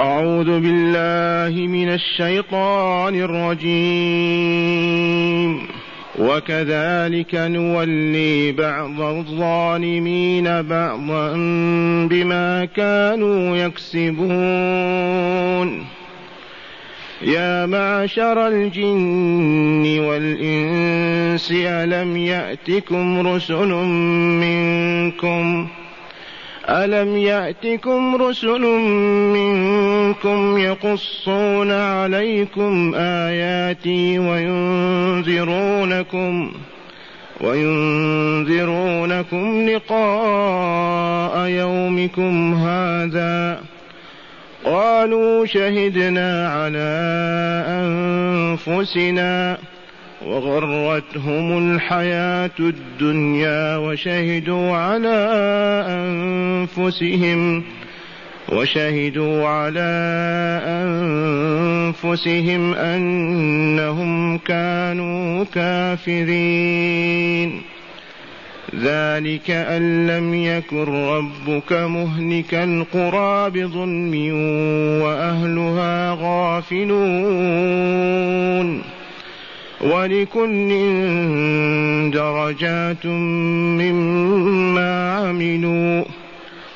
أعوذ بالله من الشيطان الرجيم. وكذلك نولي بعض الظالمين بعضا بما كانوا يكسبون. يا معشر الجن والإنس ألم يأتكم رسل منكم ۖ ألم يأتكم رسل منكم يقصون عليكم آياتي وينذرونكم وينذرونكم لقاء يومكم هذا قالوا شهدنا على أنفسنا وغرتهم الحياة الدنيا وشهدوا على أنفسهم وشهدوا على أنفسهم أنهم كانوا كافرين. ذلك أن لم يكن ربك مهلك القرى بظلم وأهلها غافلون. ولكل درجات مما عملوا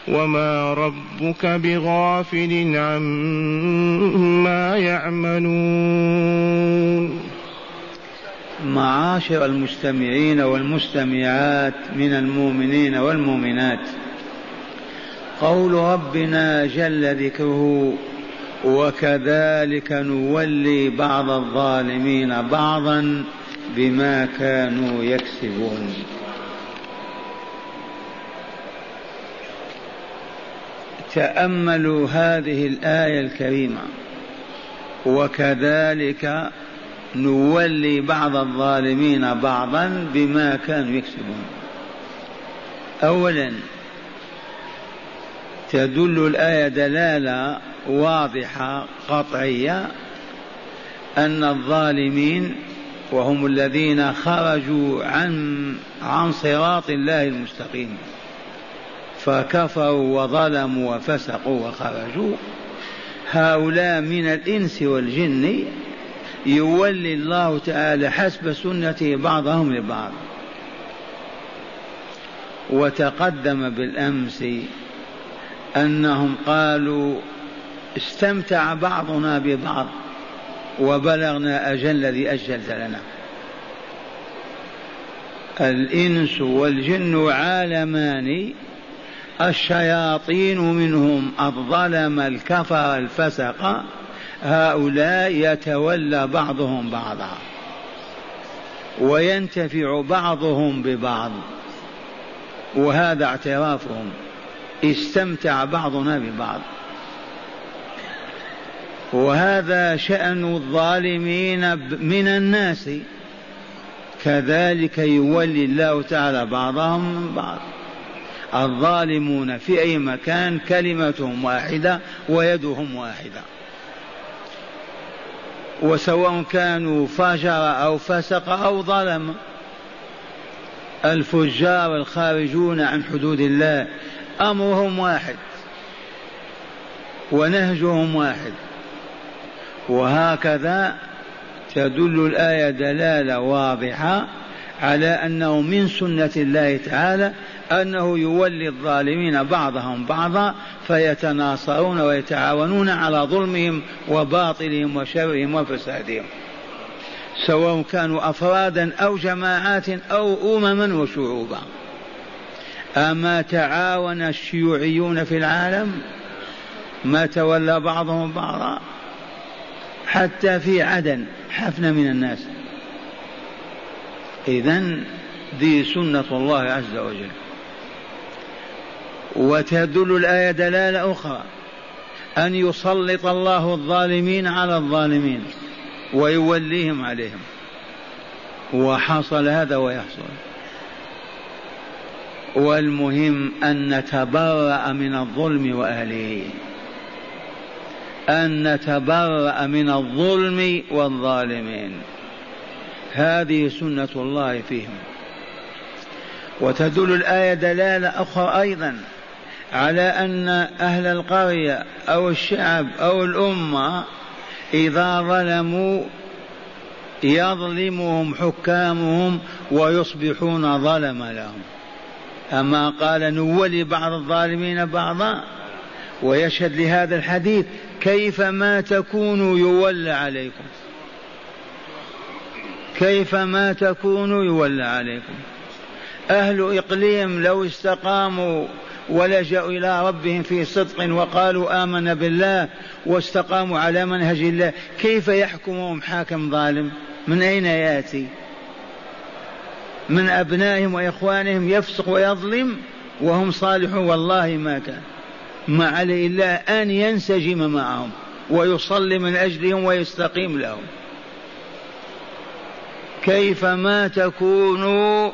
وما ربك بغافل عما يعملون. معاشر المستمعين والمستمعات من المؤمنين والمؤمنات قول ربنا جل ذكره وكذلك نولي بعض الظالمين بعضا بما كانوا يكسبون. تأملوا هذه الآية الكريمة. وكذلك نولي بعض الظالمين بعضا بما كانوا يكسبون. اولا تدل الآية دلالة واضحة قطعية أن الظالمين وهم الذين خرجوا عن عن صراط الله المستقيم فكفروا وظلموا وفسقوا وخرجوا. هؤلاء من الإنس والجن يولي الله تعالى حسب سنته بعضهم لبعض. وتقدم بالأمس أنهم قالوا استمتع بعضنا ببعض وبلغنا أجل الذي أجلت لنا. الإنس والجن عالمان الشياطين منهم الظلم الكفر الفسق هؤلاء يتولى بعضهم بعضا وينتفع بعضهم ببعض وهذا اعترافهم. استمتع بعضنا ببعض. وهذا شأن الظالمين من الناس. كذلك يولي الله تعالى بعضهم من بعض. الظالمون في أي مكان كلمتهم واحدة ويدهم واحدة. وسواء كانوا فجر أو فسق أو ظلم الفجار الخارجون عن حدود الله أمرهم واحد ونهجهم واحد. وهكذا تدل الآية دلالة واضحة على أنه من سنة الله تعالى أنه يولي الظالمين بعضهم بعضا فيتناصرون ويتعاونون على ظلمهم وباطلهم وشرهم وفسادهم سواء كانوا أفرادا أو جماعات أو أمما وشعوبا. أما تعاون الشيوعيون في العالم ما تولى بعضهم بعضا حتى في عدن حفنة من الناس. إذا دي سنة الله عز وجل. وتدل الآية دلالة أخرى. أن يسلط الله الظالمين على الظالمين ويوليهم عليهم. وحصل هذا ويحصل. والمهم أن نتبرأ من الظلم وأهله. أن نتبرأ من الظلم والظالمين. هذه سنة الله فيهم. وتدل الآية دلالة أخرى أيضا على أن أهل القرية أو الشعب أو الأمة إذا ظلموا يظلمهم حكامهم ويصبحون ظلم لهم. أما قال نولي بعض الظالمين بعضا ويشهد لهذا الحديث كيف ما تكونوا يولى عليكم. كيف ما تكونوا يولى عليكم. أهل إقليم لو استقاموا ولجأوا إلى ربهم في صدق وقالوا آمنا بالله واستقاموا على منهج الله كيف يحكمهم حاكم ظالم؟ من أين يأتي؟ من أبنائهم وإخوانهم يفسق ويظلم وهم صالحون. والله ما كان ما عليه إلا أن ينسجم معهم ويصلي من أجلهم ويستقيم لهم. كيف ما تكونوا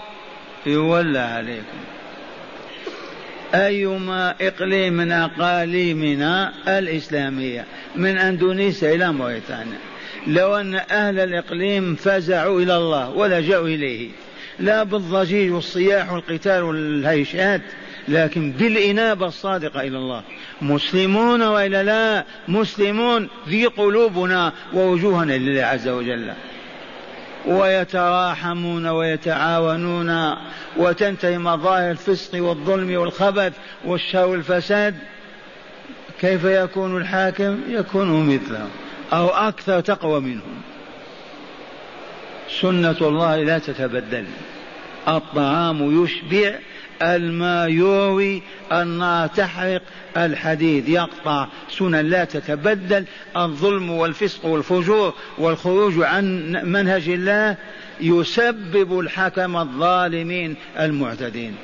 يولى عليكم. أيما إقليم من أقاليمنا الإسلامية من أندونيسيا إلى موريتانيا لو أن أهل الإقليم فزعوا إلى الله ولجأوا إليه. لا بالضجيج والصياح والقتال والهيشات لكن بالإنابة الصادقة إلى الله. مسلمون وإلا لا مسلمون في قلوبنا ووجوهنا لله عز وجل. ويتراحمون ويتعاونون وتنتهي مظاهر الفسق والظلم والخبث والشر والفساد. كيف يكون الحاكم؟ يكون مثلهم أو أكثر تقوى منهم. سنة الله لا تتبدل. الطعام يشبع الماء يروي النار تحرق الحديد يقطع. سنن لا تتبدل. الظلم والفسق والفجور والخروج عن منهج الله يسبب الحكم الظالمين المعتدين.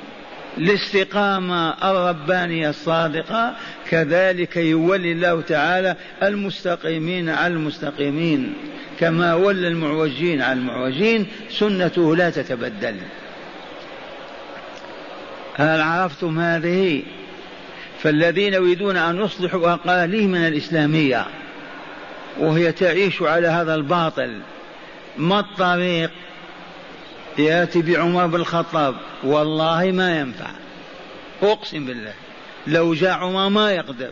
الاستقامة الربانية الصادقة كذلك يولي الله تعالى المستقيمين على المستقيمين كما ولى المعوجين على المعوجين سنته لا تتبدل. هل عرفتم هذه؟ فالذين يريدون أن يصلحوا أقاليم من الإسلامية وهي تعيش على هذا الباطل ما الطريق؟ ياتي بعمر بن الخطاب. والله ما ينفع. أقسم بالله. لو جاء عمر ما يقدر.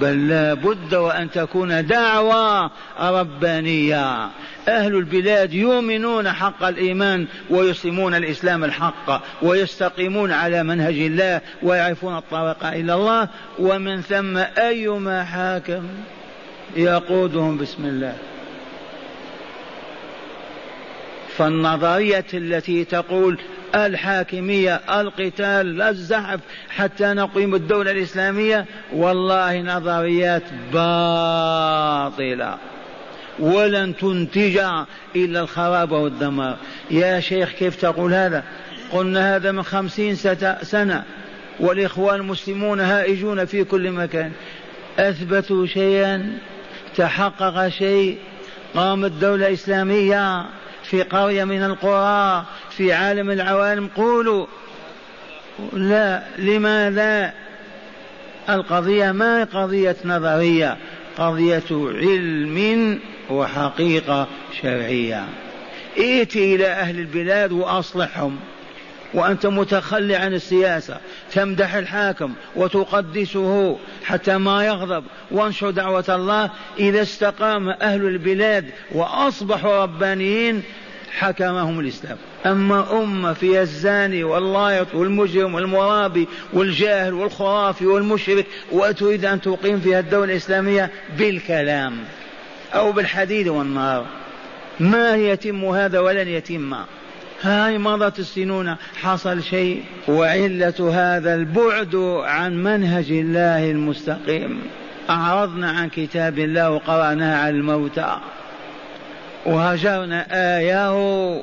بل لا بد وأن تكون دعوة ربانية. أهل البلاد يؤمنون حق الإيمان ويسلمون الإسلام الحق ويستقيمون على منهج الله ويعرفون الطريق إلى الله. ومن ثم أيما حاكم يقودهم بسم الله. فالنظرية التي تقول الحاكمية القتال الزحف حتى نقيم الدولة الإسلامية والله نظريات باطلة. ولن تنتج إلا الخراب والدمار. يا شيخ كيف تقول هذا؟ قلنا هذا من خمسين سنة. والإخوان المسلمون هائجون في كل مكان. أثبتوا شيئا؟ تحقق شيء؟ قامت دولة إسلامية في قرية من القرى في عالم العوالم قولوا لا لماذا؟ القضية ما قضية نظرية؟ قضية علم وحقيقة شرعية. ائتي إلى أهل البلاد وأصلحهم. وأنت متخلي عن السياسة تمدح الحاكم وتقدسه حتى ما يغضب. وانشر دعوة الله إذا استقام أهل البلاد وأصبحوا ربانيين حكمهم الإسلام. أما أمة فيها الزاني واللايط والمجرم والمرابي والجاهل والخرافي والمشرك وتريد أن تقيم فيها الدولة الإسلامية بالكلام أو بالحديد والنار. ما يتم هذا ولن يتم. هاي مضت السنون حصل شيء. وعلة هذا البعد عن منهج الله المستقيم. أعرضنا عن كتاب الله وقرأناها على الموتى. وهجرنا آياه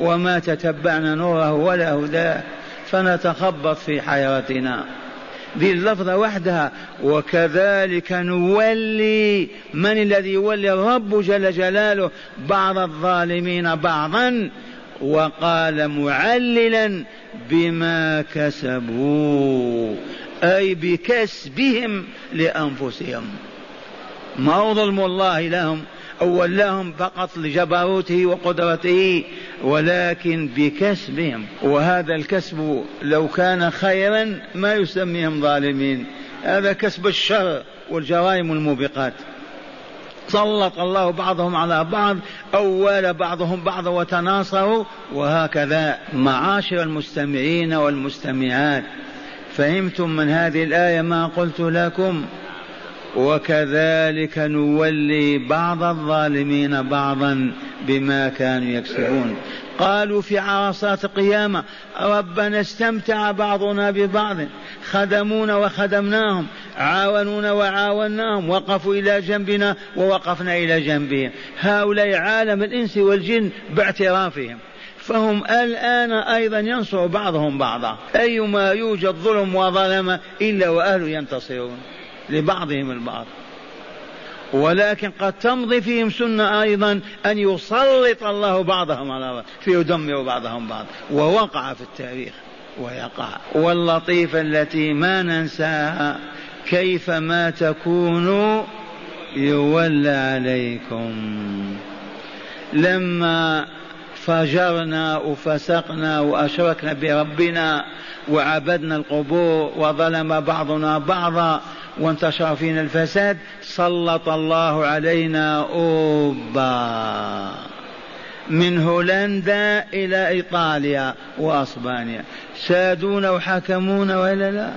وما تتبعنا نوره ولا هداه فنتخبط في حيرتنا ذي اللفظة وحدها. وكذلك نولي من الذي يولي الرب جل جلاله. بعض الظالمين بعضا وقال معللا بما كسبوا أي بكسبهم لأنفسهم. ما ظلم الله لهم أو ولاهم فقط لجبروته وقدرته ولكن بكسبهم. وهذا الكسب لو كان خيرا ما يسميهم ظالمين. هذا كسب الشر والجرائم الموبقات. سلط الله بعضهم على بعض أول بعضهم بعضا وتناصروا وهكذا معاشر المستمعين والمستمعات. فهمتم من هذه الآية ما قلت لكم؟ وكذلك نولي بعض الظالمين بعضا بما كانوا يكسبون. قالوا في عرصات القيامة ربنا استمتع بعضنا ببعض خدمونا وخدمناهم عاونونا وعاوناهم وقفوا إلى جنبنا ووقفنا إلى جنبهم. هؤلاء عالم الإنس والجن باعترافهم. فهم الآن أيضا ينصر بعضهم بعضا. أيما يوجد ظلم وظلم إلا وأهله ينتصرون لبعضهم البعض. ولكن قد تمضي فيهم سنة أيضا أن يسلط الله بعضهم على بعض فيدمر بعضهم بعض. ووقع في التاريخ ويقع. واللطيفة التي ما ننساها كيف ما تكونوا يولى عليكم. لما فجرنا وفسقنا وأشركنا بربنا وعبدنا القبور وظلم بعضنا بعضا وانتشر فينا الفساد سلط الله علينا أوبا. من هولندا إلى إيطاليا وأسبانيا. سادونا وحكمونا والا لا.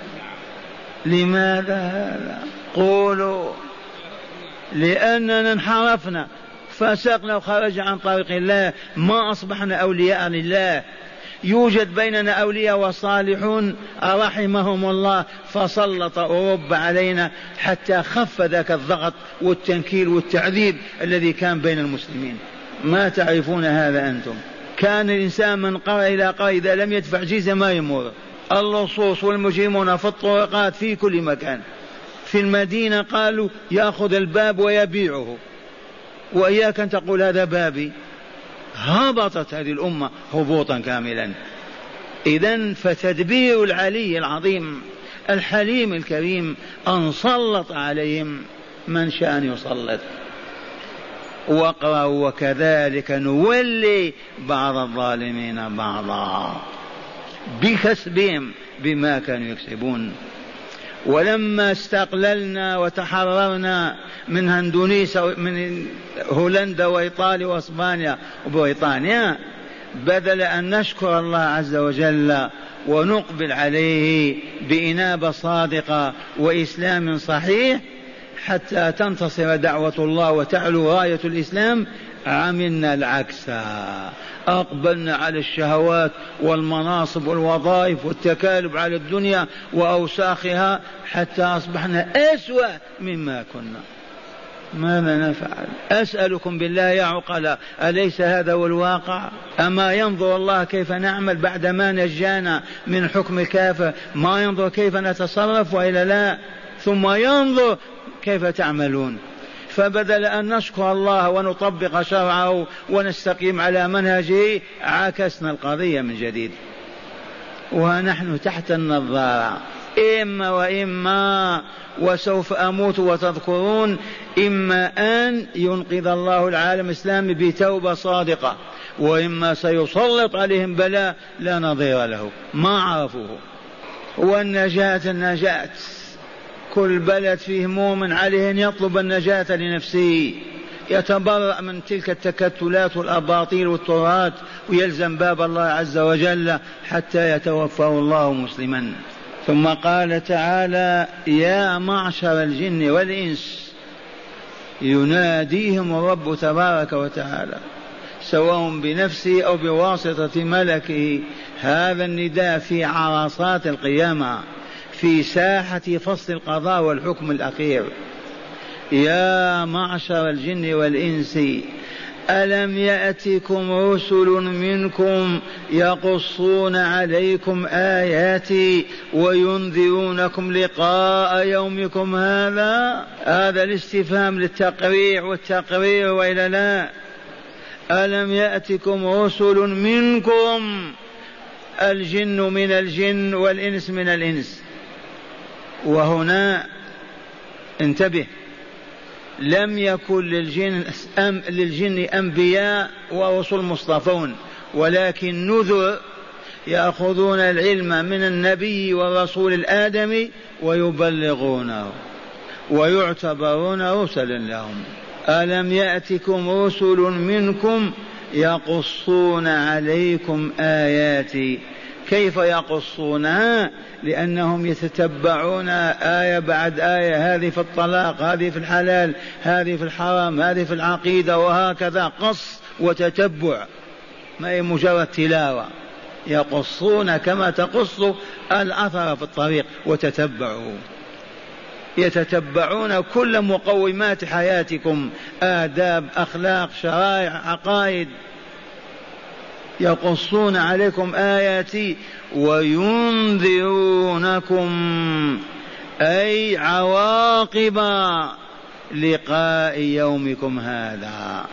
لماذا هذا؟ قولوا. لأننا انحرفنا. فسقنا وخرج عن طريق الله. ما أصبحنا أولياء لله. يوجد بيننا أولياء وصالحون. رحمهم الله. فسلط أوروبا علينا حتى خف ذاك الضغط والتنكيل والتعذيب الذي كان بين المسلمين. ما تعرفون هذا أنتم؟ كان الإنسان من قرى إلى قرى إذا لم يدفع جيزة ما يمر. اللصوص والمجرمون في الطرقات في كل مكان. في المدينة قالوا يأخذ الباب ويبيعه. وإياك أن تقول هذا بابي. هبطت هذه الأمة هبوطا كاملا. إذا فتدبير العلي العظيم الحليم الكريم أن سلط عليهم من شاء أن يسلط. واقرأوا وكذلك نولي بعض الظالمين بعضا. بكسبهم بما كانوا يكسبون. ولما استقللنا وتحررنا من اندونيسيا من هولندا وإيطاليا وأسبانيا وبريطانيا بدل أن نشكر الله عز وجل ونقبل عليه بإنابة صادقة وإسلام صحيح حتى تنتصر دعوة الله وتعلو رايه الإسلام عملنا العكس. أقبلنا على الشهوات والمناصب والوظائف والتكالب على الدنيا وأوساخها حتى أصبحنا أسوأ مما كنا. ماذا نفعل؟ أسألكم بالله يا عقلاء أليس هذا هو الواقع؟ أما ينظر الله كيف نعمل بعدما نجانا من حكم الكافر؟ ما ينظر كيف نتصرف وإلا لا؟ ثم ينظر كيف تعملون؟ فبدل أن نشكر الله ونطبق شرعه ونستقيم على منهجه عكسنا القضية من جديد. ونحن تحت النظارة. إما وإما وسوف أموت وتذكرون إما أن ينقذ الله العالم الإسلامي بتوبة صادقة وإما سيسلط عليهم بلاء لا نظير له. ما عرفوه. والنجاة النجاة. كل بلد فيه مؤمن عليه أن يطلب النجاة لنفسه. يتبرأ من تلك التكتلات والأباطيل والتراث ويلزم باب الله عز وجل حتى يتوفاه الله مسلما. ثم قال تعالى يا معشر الجن والإنس يناديهم الرب تبارك وتعالى سواء بنفسه أو بواسطة ملكه. هذا النداء في عرصات القيامة. في ساحة فصل القضاء والحكم الأخير. يا معشر الجن والإنس ألم يأتكم رسل منكم يقصون عليكم آياتي وينذرونكم لقاء يومكم هذا؟ هذا الاستفهام للتقريع والتقرير وإلى لا. ألم يأتكم رسل منكم؟ الجن من الجن والإنس من الإنس. وهنا انتبه. لم يكن للجن أم للجن أنبياء ورسل مصطفون ولكن نذر يأخذون العلم من النبي والرسول الآدمي ويبلغونه ويعتبرون رسلا لهم. ألم يأتكم رسل منكم يقصون عليكم آياتي كيف يقصونها لأنهم يتتبعون آية بعد آية. هذه في الطلاق هذه في الحلال هذه في الحرام هذه في العقيدة وهكذا. قص وتتبع. ما هي مجرد تلاوة. يقصون كما تقص الأثر في الطريق وتتبعوا. يتتبعون كل مقومات حياتكم. آداب أخلاق شرائع عقائد. يقصون عليكم آياتي وينذرونكم أي عواقب لقاء يومكم هذا.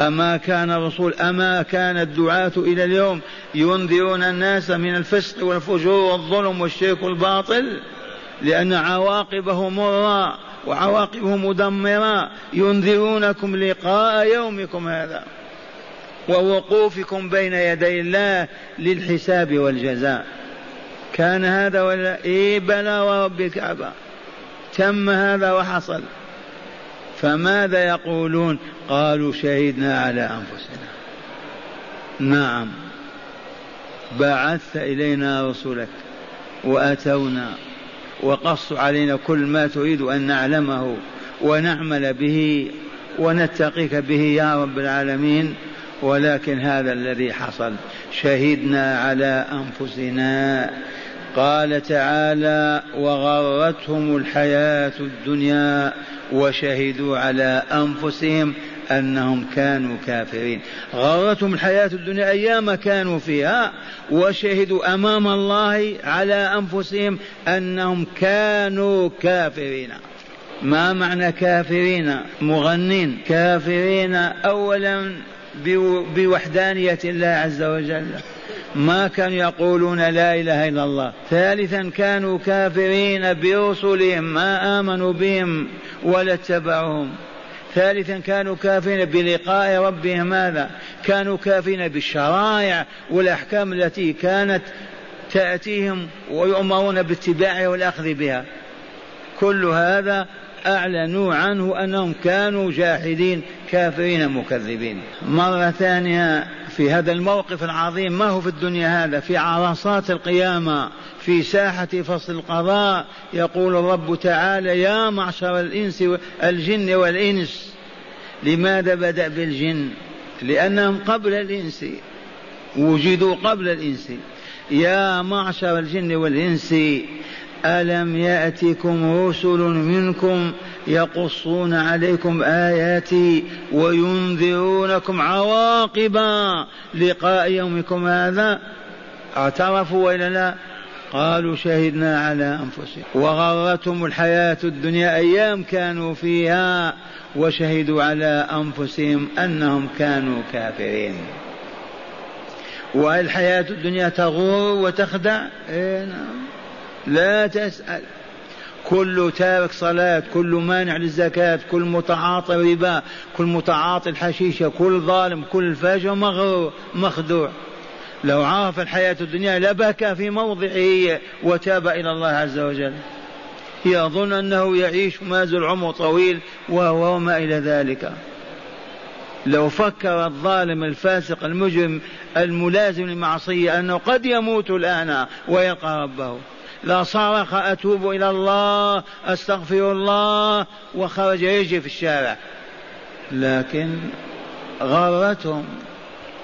أما كان الرسول أما كان الدعاة إلى اليوم ينذرون الناس من الفسق والفجور والظلم والشرك والباطل لأن عواقبه مرة وعواقبه مدمرة. ينذرونكم لقاء يومكم هذا. ووقوفكم بين يدي الله للحساب والجزاء. كان هذا ولا إيه بلى ورب الكعبة تم هذا وحصل. فماذا يقولون؟ قالوا شهدنا على أنفسنا. نعم. بعثت إلينا رسلك وأتونا. وقصوا علينا كل ما تريد أن نعلمه ونعمل به ونتقيك به يا رب العالمين. ولكن هذا الذي حصل. شهدنا على أنفسنا. قال تعالى وغرتهم الحياة الدنيا وشهدوا على أنفسهم أنهم كانوا كافرين. غرتهم الحياة الدنيا أيام كانوا فيها وشهدوا أمام الله على أنفسهم أنهم كانوا كافرين. ما معنى كافرين؟ مغنين. كافرين اولا بوحدانية الله عز وجل. ما كانوا يقولون لا إله إلا الله. ثالثا كانوا كافرين برسلهم ما آمنوا بهم ولا اتبعوهم. ثالثا كانوا كافرين بلقاء ربهم ماذا كانوا كافرين بالشرائع والأحكام التي كانت تأتيهم ويؤمرون باتباعها والأخذ بها. كل هذا أعلنوا عنه أنهم كانوا جاحدين كافرين مكذبين. مرة ثانية في هذا الموقف العظيم ما هو في الدنيا هذا؟ في عرصات القيامة في ساحة فصل القضاء يقول الرب تعالى يا معشر الإنس الجن والإنس لماذا بدأ بالجن؟ لأنهم قبل الإنس وجدوا قبل الإنس. يا معشر الجن والإنس ألم يأتكم رسل منكم يقصون عليكم آياتي وينذرونكم عواقب لقاء يومكم هذا؟ اعترفوا وإلا لا؟ قالوا شهدنا على أنفسهم. وغرتهم الحياة الدنيا أيام كانوا فيها وشهدوا على أنفسهم أنهم كانوا كافرين. والحياة الدنيا تغور وتخدع؟ إيه نعم. لا تسأل. كل تارك صلاة كل مانع للزكاة كل متعاطي ربا كل متعاطي الحشيشة كل ظالم كل فاجر مغرور مخدوع. لو عرف الحياة الدنيا لبكى في موضعه وتاب إلى الله عز وجل. يظن أنه يعيش ما زال عمر طويل وهو ما إلى ذلك. لو فكر الظالم الفاسق المجرم الملازم للمعصية أنه قد يموت الآن ويلقى ربه. لصرخ أتوب إلى الله أستغفر الله وخرج يجري في الشارع. لكن غرتهم.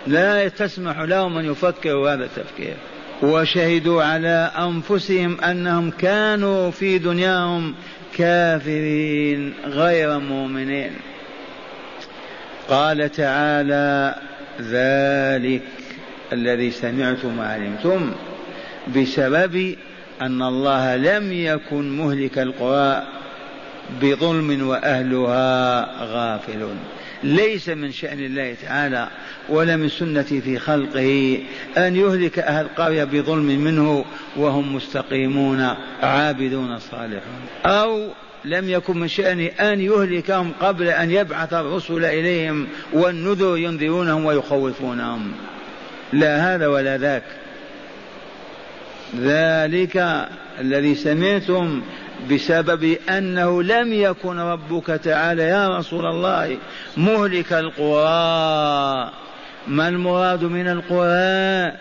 لا تسمح لهم أن يفكروا هذا التفكير. وشهدوا على أنفسهم أنهم كانوا في دنياهم كافرين غير مؤمنين. قال تعالى ذلك الذي سمعتم وعلمتم بسبب أن الله لم يكن مهلك القرى بظلم وأهلها غافلون. ليس من شأن الله تعالى ولا من سنته في خلقه أن يهلك أهل القرية بظلم منه وهم مستقيمون عابدون صالحون. أو لم يكن من شأنه أن يهلكهم قبل أن يبعث الرسل إليهم والنذر ينذرونهم ويخوفونهم. لا هذا ولا ذاك. ذلك الذي سمعتم بسبب أنه لم يكن ربك تعالى يا رسول الله مهلك القرى. ما المراد من القرى؟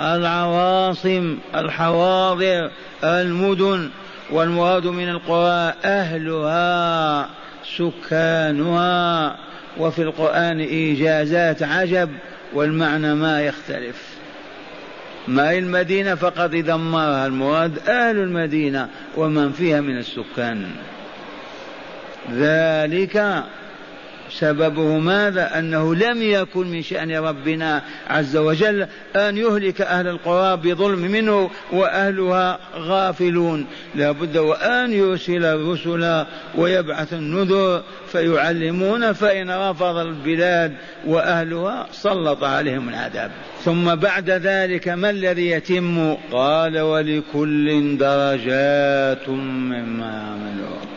العواصم الحواضر المدن. والمراد من القرى أهلها سكانها. وفي القرآن إيجازات عجب والمعنى ما يختلف. ما المدينة؟ فقد دمرها المراد أهل المدينة ومن فيها من السكان. ذلك سببه ماذا؟ أنه لم يكن من شأن ربنا عز وجل أن يهلك أهل القرى بظلم منه وأهلها غافلون. لا بد وأن يرسل الرسل ويبعث النذر فيعلمون فإن رفض البلاد وأهلها سلط عليهم العذاب. ثم بعد ذلك ما الذي يتم؟ قال ولكل درجات مما عملوا.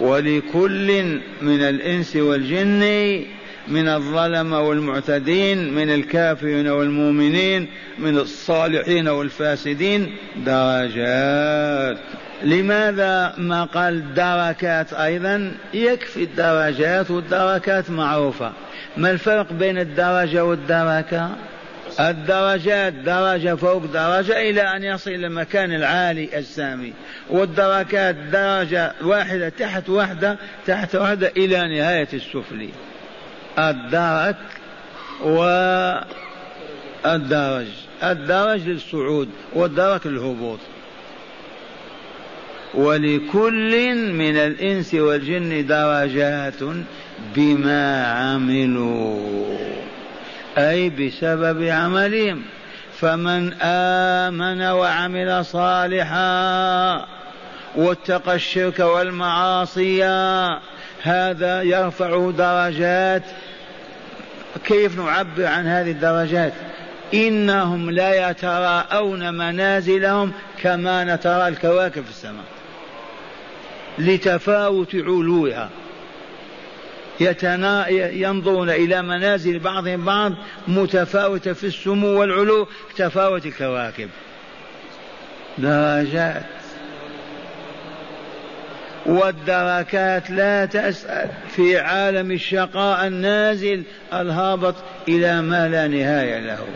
ولكل من الإنس والجن من الظلمة والمعتدين من الكافرين والمؤمنين من الصالحين والفاسدين درجات. لماذا ما قال دركات أيضا؟ يكفي الدرجات والدركات معروفة. ما الفرق بين الدرجة والدركة؟ الدرجات درجة فوق درجة إلى أن يصل إلى المكان العالي السامي. والدركات درجة واحدة تحت واحدة تحت واحدة إلى نهاية السفلي. الدرك والدرج. الدرج للصعود والدرك للهبوط. ولكل من الإنس والجن درجات بما عملوا. أي بسبب عملهم. فمن آمن وعمل صالحا واتقى الشرك والمعاصي هذا يرفع درجات. كيف نعبر عن هذه الدرجات؟ إنهم لا يتراءون منازلهم كما نترى الكواكب في السماء. لتفاوت علوها. يتنا ينظرون إلى منازل بعضهم بعض متفاوتة في السمو والعلو تفاوت الكواكب. درجات والدركات لا تسأل. في عالم الشقاء النازل الهابط إلى ما لا نهاية له.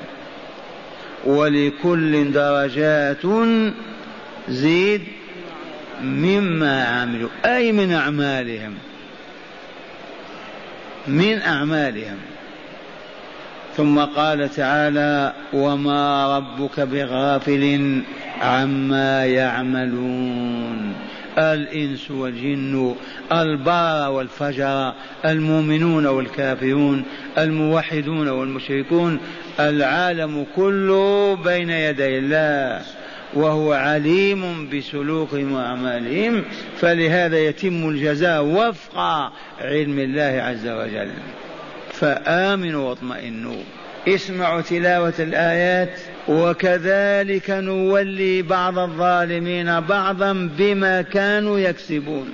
ولكل درجات زيد مما عملوا أي من أعمالهم. من أعمالهم. ثم قال تعالى وما ربك بغافل عما يعملون. الإنس والجن البار والفجر المؤمنون والكافرون الموحدون والمشركون العالم كله بين يدي الله. وهو عليم بسلوكهم وأعمالهم فلهذا يتم الجزاء وفق علم الله عز وجل. فآمنوا واطمئنوا. اسمعوا تلاوة الآيات وكذلك نولي بعض الظالمين بعضا بما كانوا يكسبون.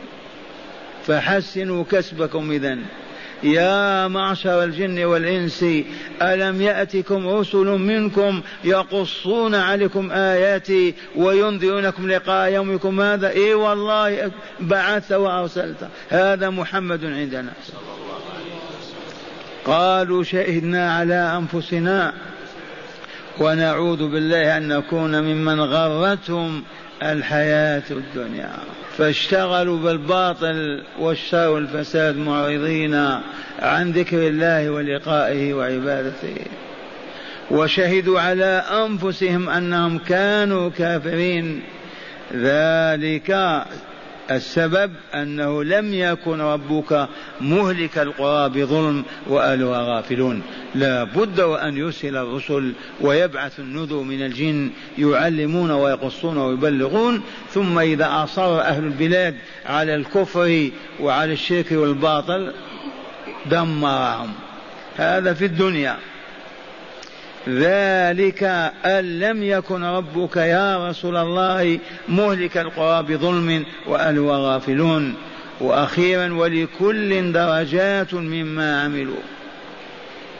فحسنوا كسبكم إذن. يا معشر الجن والإنس ألم يأتكم رسل منكم يقصون عليكم آياتي وينذرونكم لقاء يومكم هذا؟ إي والله بعثت وأرسلت. هذا محمد عندنا. قالوا شهدنا على أنفسنا ونعوذ بالله أن نكون ممن غرتهم. الحياة الدنيا. فاشتغلوا بالباطل والشر والفساد معرضين عن ذكر الله ولقائه وعبادته. وشهدوا على أنفسهم أنهم كانوا كافرين. ذلك السبب أنه لم يكن ربك مهلك القرى بظلم وأهلها غافلون. لا بد وأن يرسل الرسل ويبعث النذر من الجن يعلمون ويقصون ويبلغون ثم إذا أصر أهل البلاد على الكفر وعلى الشرك والباطل دمرهم. هذا في الدنيا. ذلك أن لم يكن ربك يا رسول الله مهلك القرى بظلم وأهلها غافلون. وأخيرا ولكل درجات مما عملوا.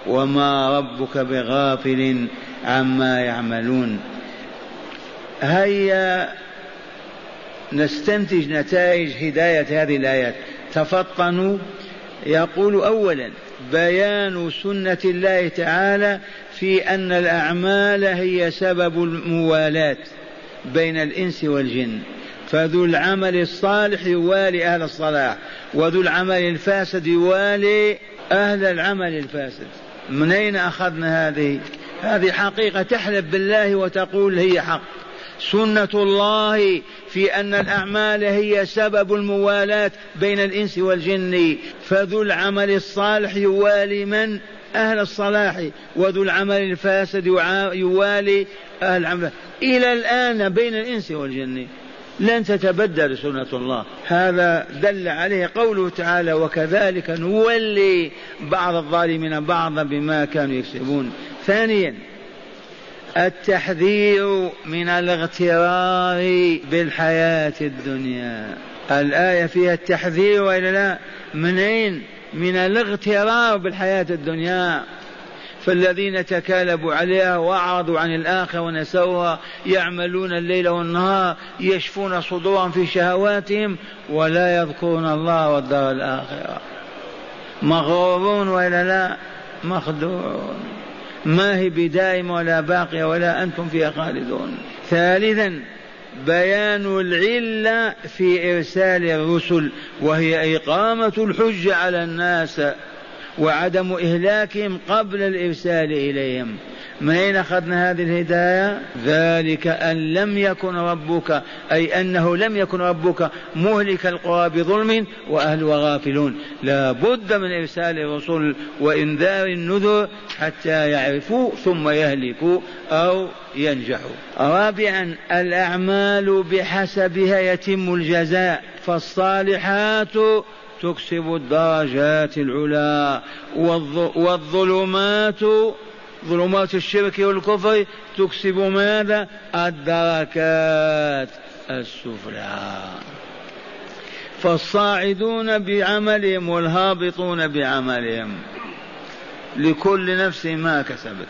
وما ربك بغافل عما يعملون. هيا نستنتج نتائج هداية هذه الآيات. تفطنوا يقول أولا بيان سنة الله تعالى في أن الأعمال هي سبب الموالاة بين الإنس والجن. فذو العمل الصالح يوالي أهل الصلاح وذو العمل الفاسد يوالي أهل العمل الفاسد. من أين أخذنا هذه؟ هذه حقيقة تحلف بالله وتقول هي حق. سنة الله في أن الأعمال هي سبب الموالاة بين الإنس والجن. فذو العمل الصالح يوالي من؟ أهل الصلاح وذو العمل الفاسد يوالي أهل العمل إلى الآن بين الإنس والجن لن تتبدل سنة الله. هذا دل عليه قوله تعالى وكذلك نولي بعض الظالمين بعضا بما كانوا يكسبون ثانيا التحذير من الاغترار بالحياة الدنيا. الآية فيها التحذير وإلا لا منين؟ من الاغترار بالحياة الدنيا فالذين تكالبوا عليها وأعرضوا عن الآخرة ونسوها يعملون الليل والنهار يشفون صدورهم في شهواتهم ولا يذكرون الله والدار الآخرة. مغرورون وإلا لا؟ مخدوعون. ما هي بدائمة ولا باقية ولا أنتم فيها خالدون. ثالثا بيان العلة في إرسال الرسل وهي إقامة الحجة على الناس وعدم إهلاكهم قبل الإرسال إليهم. من أين أخذنا هذه الهداية؟ ذلك أن لم يكن ربك أي أنه لم يكن ربك مهلك القرى بظلم وأهلها غافلون. لا بد من إرسال الرسل وإنذار النذر حتى يعرفوا ثم يهلكوا أو ينجحوا. رابعا الأعمال بحسبها يتم الجزاء فالصالحات تكسب الدرجات العلى والظلمات ظلمات الشرك والكفر تكسب ماذا؟ الدركات السفلى. فالصاعدون بعملهم والهابطون بعملهم. لكل نفس ما كسبت.